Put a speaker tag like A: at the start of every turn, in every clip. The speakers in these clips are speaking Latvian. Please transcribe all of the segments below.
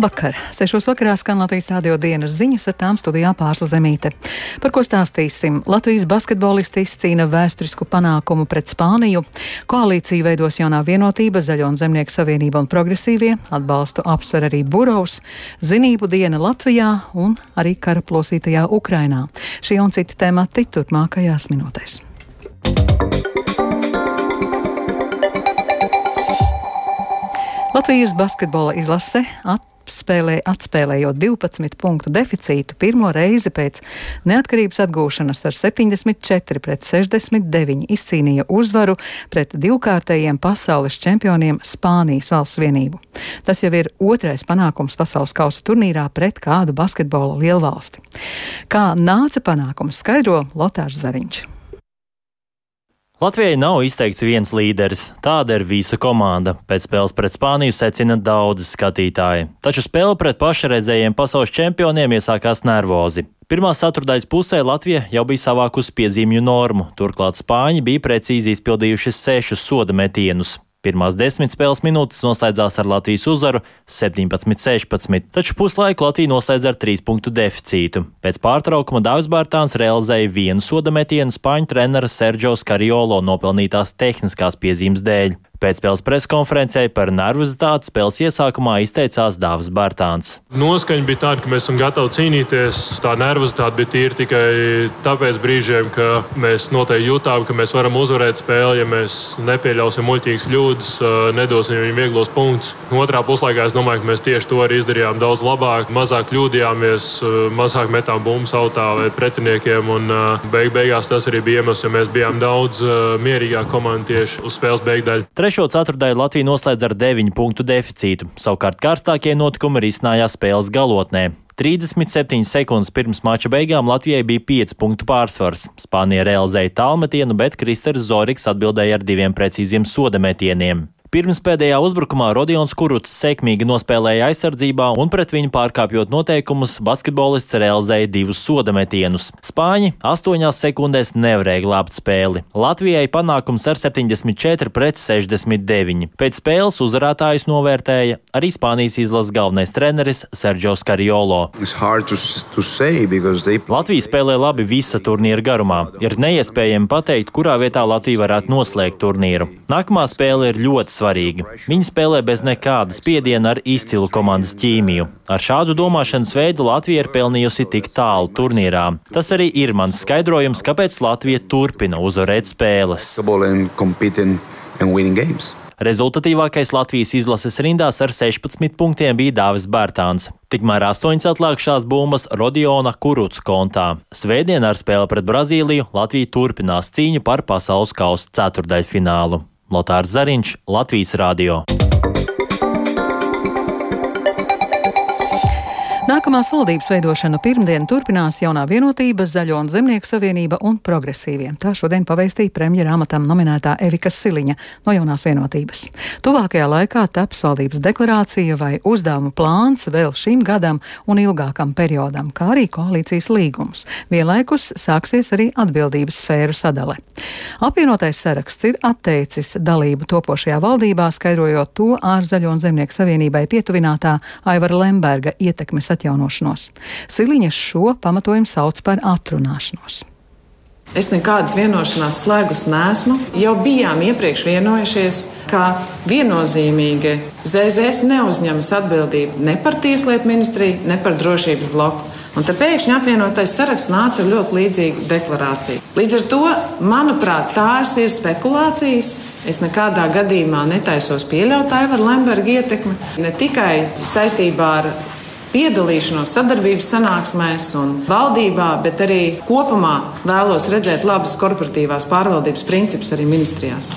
A: Labvakar! Sešos vakarā skan Latvijas radio dienas ziņas, ar tām studijā pārsla zemīte. Par ko stāstīsim? Latvijas basketbolisti izcīna vēsturisku panākumu pret Spāniju, koalīciju veidos jaunā vienotība, Zaļo un Zemnieku savienība un progresīvie, atbalstu apsver arī Burovs, zinību diena Latvijā un arī kara plosītajā Ukrainā. Šie un citi temati turpmākajās minūtēs. Latvijas basketbola izlase at apspēlē, atspēlējot 12 punktu deficītu pirmo reizi pēc neatkarības atgūšanas ar 74 pret 69 izcīnīja uzvaru pret divkārtējiem pasaules čempioniem Spānijas valsts vienību. Tas jau ir otrais panākums pasaules kausa turnīrā pret kādu basketbola lielvalsti. Kā nāca panākums, skaidro Lotārs Zariņš.
B: Latvijai nav izteikts viens līderis, tāda ir visa komanda. Pēc spēles pret Spāniju secina daudzi skatītāji. Taču spēle pret pašreizējiem pasaules čempioniem iesākās nervozi. Pirmā ceturdaļas pusē Latvija jau bija savākusi piezīmju normu, turklāt Spāņi bija precīzi izpildījuši sešus soda metienus. Pirmās desmit spēles minūtes noslēdzās ar Latvijas uzvaru 17-16, taču puslaiku Latvija noslēdz ar trīs punktu deficītu. Pēc pārtraukuma Dāvis Bārtāns realizēja vienu soda metienu Spāņu trenera Sergio Skariolo nopelnītās tehniskās piezīmes dēļ. Pēcspēles preskonferencē par nervozitāti spēles iesākumā izteicās Dāvis Bārtāns.
C: Noskaņa bija tāda, ka mēs esam gatavi cīnīties. Tā nervozitāte bija tīra tikai tāpēc brīžiem, ka mēs noteikti jutām, ka mēs varam uzvarēt spēli, ja mēs nepieļausim muļķīgas kļūdas, nedosim viņiem vieglos punktus. Otrā puslaikā es domāju, ka mēs tieši to arī izdarījām daudz labāk. Mazāk kļūdījāmies, mazāk metām bumbas autā vai pretiniekiem. Un beig beigās tas arī bija iemesls, ja mēs bijām daudz mierīgāka komanda tieši uz spēles beigdaļu.
B: Trešo ceturtdaļu Latvija noslēdz ar 9 punktu deficītu, savukārt karstākie notikumi risinājās spēles galotnē. 37 sekundes pirms mača beigām Latvijai bija 5 punktu pārsvars. Spānija realizēja tālmetienu, bet Kristers Zoriks atbildēja ar diviem precīziem sodametieniem. Pirms pēdējā uzbrukumā Rodions Kuruts sekmīgi nospēlēja aizsardzībā un pret viņu pārkāpjot noteikumus, basketbolists realizēja divus soda metienus. Spāņi 8 sekundēs nevarēja glābt spēli. Latvijai panākums ar 74 pret 69. Pēc spēles uzvarētājus novērtēja arī Spānijas izlases galvenais treneris Sergio Skariolo. They... Latvija spēlē labi visa turnīra garumā. Ir neiespējami pateikt, kurā vietā Latvija varētu noslēgt turnīru. Nākamā spēle ir ļoti svarīga. Viņi spēlē bez nekāda spiediena ar izcilu komandas ķīmiju. Ar šādu domāšanas veidu Latvija ir pelnījusi tik tālu turnīrā. Tas arī ir mans skaidrojums, kāpēc Latvija turpina uzvarēt spēles. Rezultatīvākais Latvijas izlases rindās ar 16 punktiem bija Dāvis Bērtāns. Tikmēr astoņas atlākšās bumbas Rodiona Kuruts kontā. Svētdien ar spēli pret Brazīliju Latvija turpinās cīņu par pasaules kausa ceturdaļfinālu. Lotārs Zariņš, Latvijas Rādio.
A: Nākamās valdības veidošana pirmdien turpinās jaunā vienotība, Zaļo un Zemnieku savienība un progresīvie. Tā šodien paveistīja premjera amatam nominētā Evika Siliņa no jaunās vienotības. Tuvākajā laikā taps valdības deklarācija vai uzdevumu plāns vēl šim gadam un ilgākam periodam, kā arī koalīcijas līgums. Vienlaikus sāksies arī atbildības sfēru sadale. Apvienotais saraksts ir atteicis dalību topošajā valdībā, skaidrojot to ar Zaļo un Zemnieku savienībai pietuvinātā Aivara Lemberga ietekmes attīstību atjaunošanos. Siliņas šo pamatojumu sauc par atrunāšanos.
D: Es nekādas vienošanās slēgus nesmu. Jau bijām iepriekš vienojušies, ka viennozīmīgi ZZS neuzņemas atbildību ne par tieslietu ministriju, ne par drošības bloku. Un te pēkšņi apvienotais saraksts nāca ar ļoti līdzīgu deklarāciju. Līdz ar to, manuprāt, tās ir spekulācijas. Es nekādā gadījumā netaisos pieļaut Aivara Lemberga ietekmi ne tikai saistībā ar piedalīšanos sadarbības sanāksmēs un valdībā, bet arī kopumā vēlos redzēt labas korporatīvās pārvaldības principus arī ministrijās.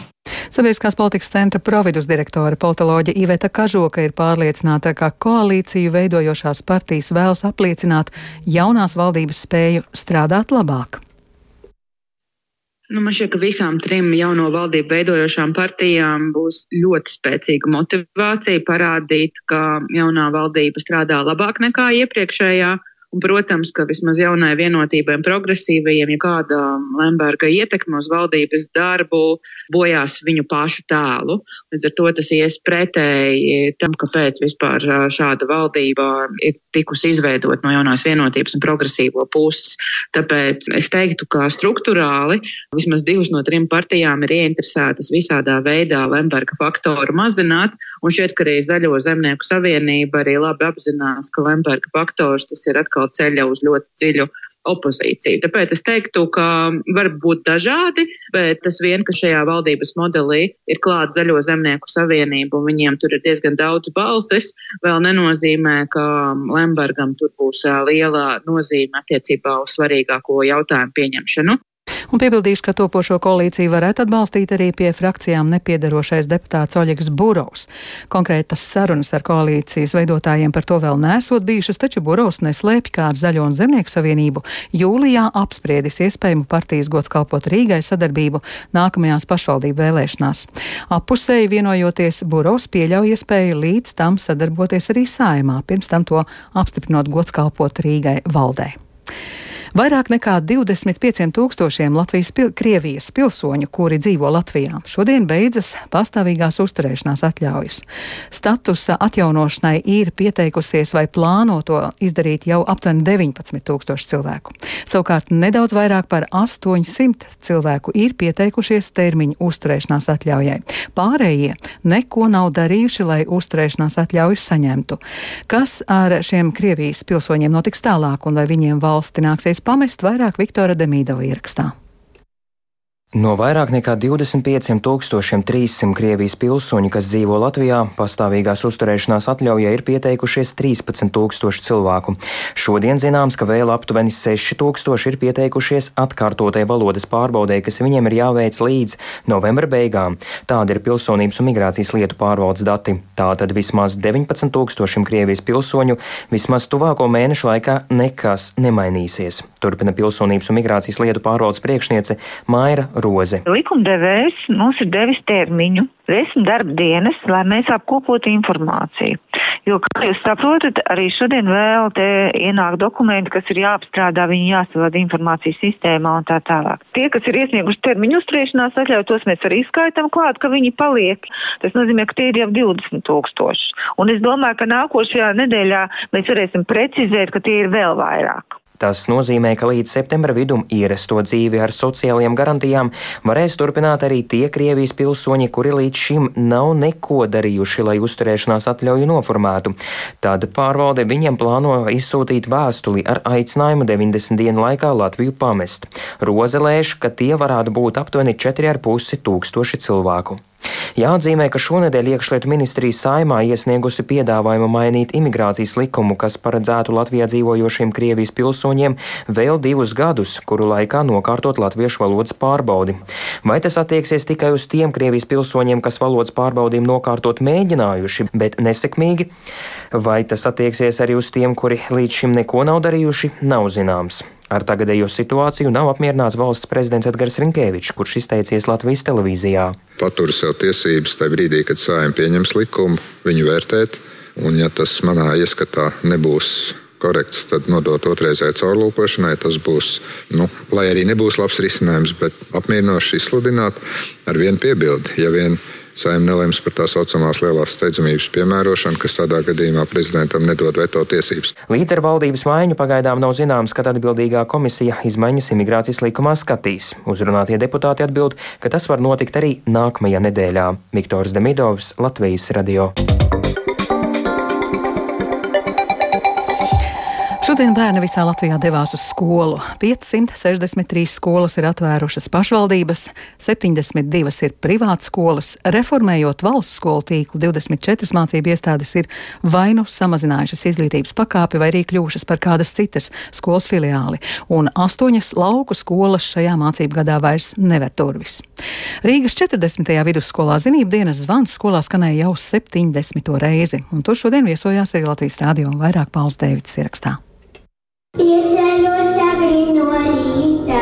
A: Sabiedriskās politikas centra providus direktore politoloģa Iveta Kažoka ir pārliecināta, ka koalīciju veidojošās partijas vēlas apliecināt jaunās valdības spēju strādāt labāk.
E: Nu, man šķiet, ka visām trim jauno valdību veidojošām partijām būs ļoti spēcīga motivācija parādīt, ka jaunā valdība strādā labāk nekā iepriekšējā Un, protams, ka vismaz jaunai vienotībai un progresīvajiem, ja kāda Lemberga ietekme uz valdības darbu bojās viņu pašu tēlu. Līdz ar to tas ies pretēji tam, kāpēc vispār šāda valdība ir tikusi izveidot no jaunās vienotības un progresīvo puses. Tāpēc es teiktu, ka struktūrāli vismaz divas no trim partijām ir ieinteresētas visādā veidā Lemberga faktoru mazināt, un šķiet, ka arī Zaļo zemnieku savienība arī labi apzinās, ka Lemberga faktors tas ir atkal ceļa uz ļoti dziļu opozīciju. Tāpēc es teiktu, ka var būt dažādi, bet tas vien, ka šajā valdības modelī ir klāta Zaļo zemnieku savienība un viņiem tur ir diezgan daudz balsis, vēl nenozīmē, ka Lembergam tur būs liela nozīme attiecībā uz svarīgāko jautājumu pieņemšanu.
A: Un piebildīšu, ka topošo koalīciju varētu atbalstīt arī pie frakcijām nepiedarošais deputāts Oļegs Burovs. Konkrētas sarunas ar koalīcijas veidotājiem par to vēl nesot bijušas, taču Burovs neslēpj, kā ar Zaļo un Zemnieku savienību jūlijā apspriedis iespējamu partijas gods kalpot Rīgai sadarbību nākamajās pašvaldību vēlēšanās. Appusēji vienojoties, Burovs pieļauj iespēju līdz tam sadarboties arī saimā, pirms tam to apstiprinot gods kalpot Rīgai valdē. Vairāk nekā 25 tūkstošiem Latvijas pil Krievijas pilsoņu, kuri dzīvo Latvijā, šodien beidzas pastāvīgās uzturēšanās atļaujas. Statusa atjaunošanai ir pieteikusies vai plāno to izdarīt jau aptuveni 19 tūkstoši cilvēku. Savukārt nedaudz vairāk par 800 cilvēku ir pieteikušies termiņu uzturēšanās atļaujai. Pārējie neko nav darījuši, lai uzturēšanās atļauju saņemtu. Kas ar šiem Krievijas pilsoņiem notiks tālāk un vai viņiem valsti nāksies pamest vairāk Viktora Demīdova ierakstā.
F: No vairāk nekā 25,300 Krievijas pilsoņu, kas dzīvo Latvijā, pastāvīgās uzturēšanās atļaujā ir pieteikušies 13,000 cilvēku. Šodien zināms, ka vēl aptuveni 6,000 ir pieteikušies atkārtotai valodas pārbaudē, kas viņiem ir jāveic līdz novembra beigām. Tāda ir pilsonības un migrācijas lietu pārvaldes dati. Tātad vismaz 19,000 Krievijas pilsoņu vismaz tuvāko mēnešu laikā nekas nemainīsies. Turpina pilsonības un migrācijas lietu pārvaldes priekšniece Maira Roze.
G: Likumdevējs mums ir devis termiņu, desmit darba dienas, lai mēs apkopotu informāciju. Jo, kā jūs saprotat, arī šodien vēl te ienāk dokumenti, kas ir jāapstrādā, viņi jāsavada informācijas sistēmā un tā tālāk. Tie, kas ir iesnieguši termiņu uzturēšanās atļauju, tos mēs arī skaitam klāt, ka viņi paliek. Tas nozīmē, ka tie ir jau 20 tūkstoši. Un es domāju, ka nākošajā nedēļā mēs varēsim precizēt, ka tie ir vēl vairāk.
F: Tas nozīmē, ka līdz septembra vidum ierasto dzīvi ar sociālajiem garantijām varēs turpināt arī tie Krievijas pilsoņi, kuri līdz šim nav neko darījuši, lai uzturēšanās atļauju noformētu. Tad pārvalde viņiem plāno izsūtīt vēstuli ar aicinājumu 90 dienu laikā Latviju pamest. Roze lēš, ka tie varētu būt aptuveni 4,5 tūkstoši cilvēku. Jāatzīmē, ka šonadēļ iekšlietu ministrija saimā iesniegusi piedāvājumu mainīt imigrācijas likumu, kas paredzētu Latvijā dzīvojošiem Krievijas pilsoņiem vēl divus gadus, kuru laikā nokārtot latviešu valodas pārbaudi. Vai tas attieksies tikai uz tiem Krievijas pilsoņiem, kas valodas pārbaudījumu nokārtot mēģinājuši, bet nesekmīgi, vai tas attieksies arī uz tiem, kuri līdz šim neko nav darījuši, nav zināms. Ar tagadējo situāciju nav apmierināts valsts prezidents Edgars Rinkēvičs, kurš izteicies Latvijas televīzijā.
H: Patur sev tiesības tajā brīdī, kad sājumi pieņems likumu, viņu vērtēt, un ja tas manā ieskatā nebūs korekts, tad nodot otrreizēji caurlūkošanai. Tas būs, nu, lai arī nebūs labs risinājums, bet apmierinoši izsludināt ar vienu piebildi. Ja vien Saimnieks nelems par tā saucamās lielās steidzamības piemērošanu, kas tādā gadījumā prezidentam nedod veto tiesības.
F: Līdz ar valdības maiņu pagaidām nav zināms, kad atbildīgā komisija izmaiņas imigrācijas likumā skatīs. Uzrunātie deputāti atbild, ka tas var notikt arī nākamajā nedēļā. Viktors Demidovs, Latvijas radio.
A: Šodien bērni visā Latvijā devās uz skolu. 563 skolas ir atvērušas pašvaldības, 72 ir privātas skolas. Reformējot valsts skolu tīklu, 24 mācību iestādes ir vai nu samazinājušas izglītības pakāpi, vai arī kļuvušas par kādas citas skolas filiāli. Un astoņas lauku skolas šajā mācību gadā vairs never durvis. Rīgas 40. vidusskolā zinību dienas zvans skolā skanēja jau 70. reizi, un tur šodien viesojās arī Latvijas rādio un vairāk Pauls Dēvids ierakstā.
I: Ieceļos agri no rīta,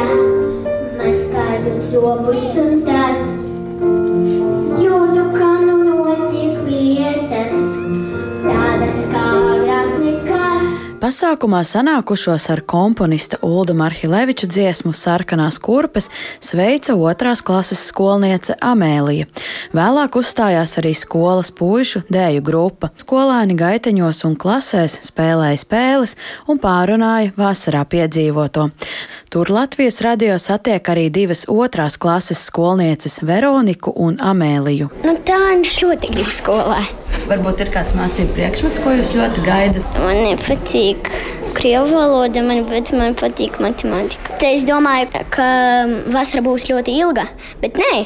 I: maskādus zobus un tad
J: Pasākumā sanākušos ar komponista Ulda Marhileviča dziesmu Sarkanās kurpes sveica otrās klases skolniece Amēlija. Vēlāk uzstājās arī skolas puišu dēju grupa. Skolēni gaiteņos un klasēs spēlēja spēles un pārunāja vasarā piedzīvoto. Tur Latvijas radio satiek arī divas otrās klases skolnieces Veroniku un Amēliju.
I: Nu, tā ļoti grib skolā.
J: Varbūt ir kāds mācību priekšmets, ko jūs ļoti gaidat?
I: Man nepatīk. Krievu valoda, man, bet man patīk matemātika. Te es domāju, ka vasara būs ļoti ilga, bet nē,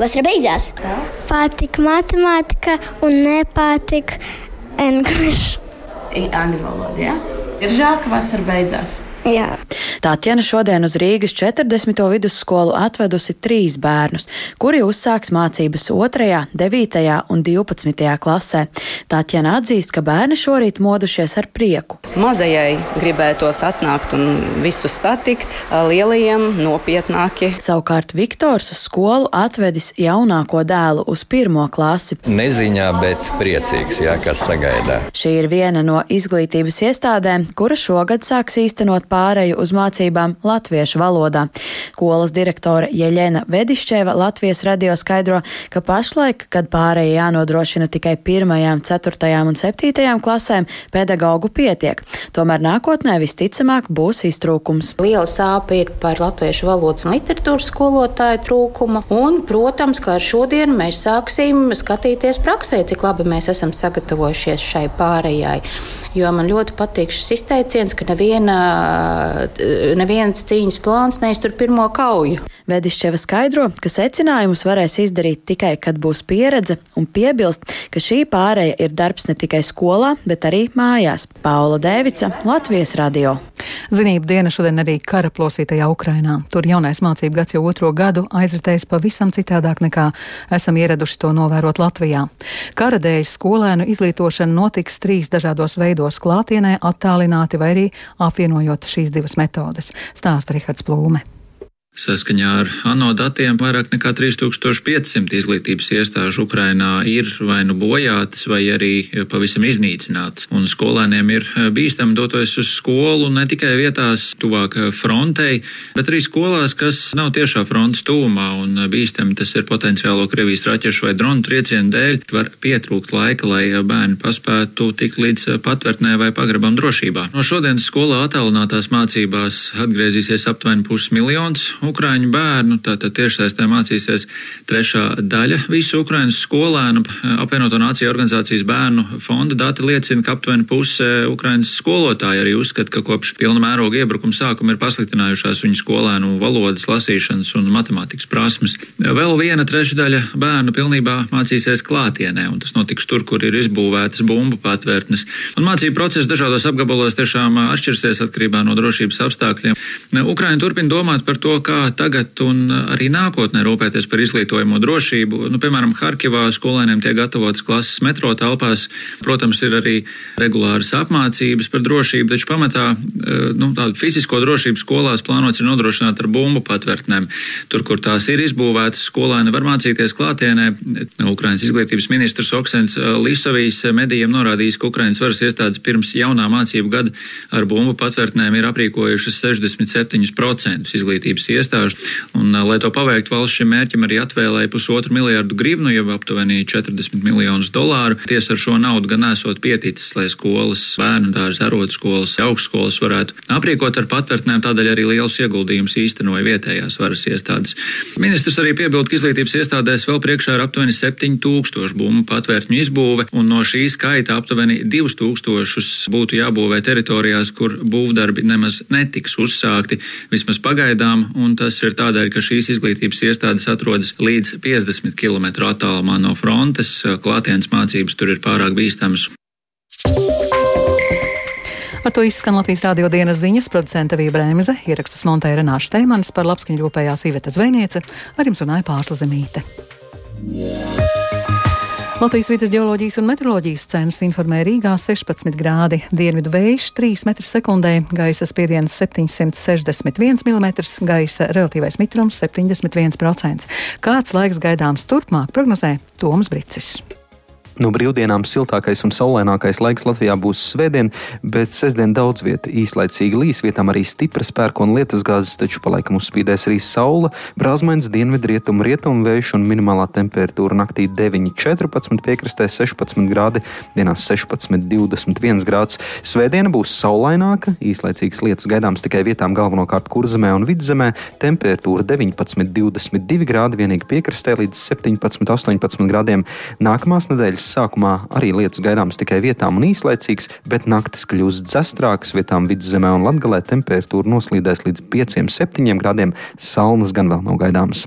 I: vasara beidzās. Tā? Patika matemātika un nepatika angļu.
J: Valoda? Ja? Ir žēl, ka vasara beidzās.
I: Jā.
J: Tātjana šodien uz Rīgas 40. vidusskolu atvedusi trīs bērnus, kuri uzsāks mācības 2., 9. un 12. klasē. Tātjana atzīst, ka bērni šorīt modušies ar prieku.
K: Mazajai gribētos atnākt un visus satikt, lielajiem nopietnāki.
J: Savukārt Viktors uz skolu atvedis jaunāko dēlu uz pirmo klasi.
L: Neziņā, bet priecīgs, jā, kas sagaidā.
J: Šī ir viena no izglītības iestādēm, kura šogad sāks īstenot pāreju uz mācībām latviešu valodā. Skolas direktore Jeļena Vedišķeva Latvijas radio skaidro, ka pašlaik, kad pāreja jānodrošina tikai pirmajām, ceturtajām un septītajām klasēm, pedagoģu pietiek. Tomēr nākotnē visticamāk būs iztrūkums.
M: Liela sāpe ir par latviešu valodas un literatūras skolotāju trūkumu, un, protams, ka ar šodienu mēs sāksim skatīties praksē, cik labi mēs esam sagatavojušies šai pārējai. Jo man ļoti patīk šis izteiciens, ka neviena neviens cīņas plāns neiztur pirmo kauju.
J: Vedišķeva skaidro, ka secinājumus varēs izdarīt tikai, kad būs pieredze, un piebilst, ka šī pārēja ir darbs ne tikai skolā, bet arī mājās. Paula Dēvica, Latvijas radio.
A: Zinību diena šodien arī kara plosītajā Ukrainā. Tur jaunais mācību gads jau otro gadu aizritējis pavisam citādāk nekā esam ieraduši to novērot Latvijā. Kara dēļ skolēnu izglītošana notiks trīs dažādos veidos - klātienē, attālināti vai arī apvienojot šīs divas metodes, stāsta Rihards Plūme.
N: Saskaņā ar ANO datiem vairāk nekā 3500 izglītības iestāžu Ukrainā ir vai nu bojātas, vai arī pavisam iznīcinātas. Un skolēniem ir bīstami doties uz skolu ne tikai vietās tuvāk frontei, bet arī skolās, kas nav tiešā frontes tūmā. Un bīstami tas ir potenciālo Krievijas raķešu vai dronu triecienu dēļ. Var pietrūkt laika, lai bērni paspētu tikt līdz patvērtnē vai pagrabam drošībā. No šodienas skolā attālinātās mācībās atgriezīsies aptuveni pusmiljons Ukrāņu bērnu. Tātad tiešsaistē mācīsies trešā daļa visu Ukraiņas skolēnu. Apvienoto Nāciju organizācijas bērnu fonda dati liecina, ka aptuveni puse Ukraiņas skolotāji arī uzskata, ka kopš pilna mēroga iebrukuma sākuma ir pasliktinājušās viņu skolēnu valodas, lasīšanas un matemātikas prasmes. Vēl viena trešdaļa bērnu pilnībā mācīsies klātienē, un tas notiks tur, kur ir izbūvētas bumbu patvērtnes. Un mācību process dažādos apgabalos tiešām atšķirsies atkarībā no drošības apstākļiem. Ukraiņa turpina domāt par to, kā kā tagad un arī nākotnē rūpēties par izglītojumu drošību. Nu, piemēram, Harkivā skolēniem tiek gatavotas klases metro telpās. Protams, ir arī regulāras apmācības par drošību, taču pamatā eh, nu, tādu fizisko drošību skolās plānots ir nodrošināt ar bumbu patvērtnēm. Tur, kur tās ir izbūvētas, skolēni var mācīties klātienē. Ukrainas izglītības ministrs Oksens eh, Lisovijs medijiem norādījis, ka Ukrainas varas iestādes pirms jaunā mācību gada ar bumbu patvērtnēm ir aprīkojušas 67% izglītības iestādes iestāžu. Un, lai to paveiktu, valsts šim mērķim arī atvēlēja pusotru miljardu grivnu, jau aptuveni 40 miljonus dolāru. Tiesa ar šo naudu gan esot pieticis, lai skolas, bērnu dārza, arotskolas, augstskolas varētu aprīkot ar patvērtnēm, tādēļ arī liels ieguldījums īstenoja vietējās varas iestādes. Ministrs arī piebilda, ka izglītības iestādēs vēl priekšā ir aptuveni 7000 bumbu patvērtņu izbūve, un no šī skaita aptuveni 2000 būtu jābūvē teritorijās, kur būvdarbi nemaz netiks uzsākti, vismaz pagaidām, un tas ir tādēļ, ka šīs izglītības iestādes atrodas līdz 50 km attālumā no frontes. Klātienes mācības tur ir pārāk bīstamas.
A: Par to izskan Latvijas rādio dienas ziņas producenta Vija Brēmze, ierakstus montēja Renāša Steimanis par labskaņu ļopējās Iveta Zvejniece, ar jums runāja Pārsla Zemīte. Yeah. Latvijas vidas geoloģijas un meteoroloģijas centrs informē Rīgā 16 grādi, dienvidu vējš 3 m2, gaisa spiediens 761 mm, gaisa relatīvais mitrums 71%. Kāds laiks gaidāms turpmāk, prognozē Toms Bricis.
O: No brīvdienām siltākais un saulainākais laiks Latvijā būs svētdien, bet sestdien daudz vieta īslaicīgi līs, vietām arī stipras pērkona lietusgāzes, taču palaikam uzspīdēs arī saule, brāzmains dienvidu rietumu rietumu vējš un minimālā temperatūra naktī 9,14, piekrastē 16 grādi, dienās 16,21 grāds. Svētdiena būs saulaināka, īslaicīgas lietas gaidāms tikai vietām galvenokārt kurzemē un vidzemē, temperatūra 19,22 grādi, vienīgi piekrastē līdz 17,18 grādiem. Nākamās nedēļas Nedēļas sākumā arī lietus gaidāms tikai vietām un īslaicīgs, bet naktis kļūs dzestrākas, vietām vidzemē un latgalē temperatūra noslīdēs līdz 5-7 grādiem, salnas gan vēl nav gaidāmas.